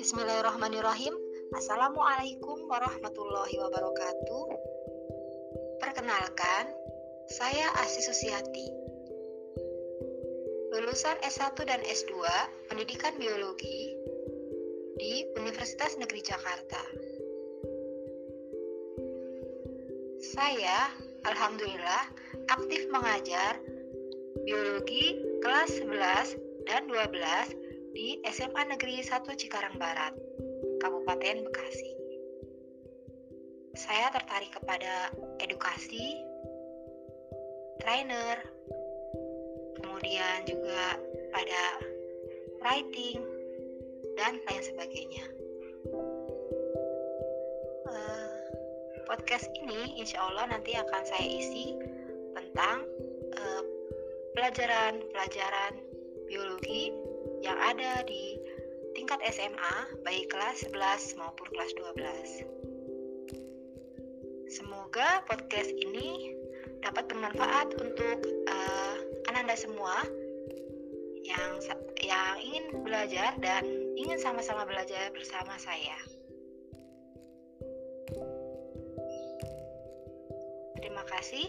Bismillahirrahmanirrahim. Assalamualaikum warahmatullahi wabarakatuh. Perkenalkan, saya Asi Susiati. Lulusan S1 dan S2 Pendidikan Biologi di Universitas Negeri Jakarta. Saya alhamdulillah aktif mengajar biologi kelas 11 dan 12 di SMA Negeri 1 Cikarang Barat, Kabupaten Bekasi. Saya tertarik kepada edukasi, trainer, kemudian juga pada writing, dan lain sebagainya. Uh, podcast ini insya Allah nanti akan saya isi tentang uh, pelajaran-pelajaran biologi yang ada di tingkat SMA baik kelas 11 maupun kelas 12. Semoga podcast ini dapat bermanfaat untuk uh, Ananda semua yang yang ingin belajar dan ingin sama-sama belajar bersama saya. Terima kasih.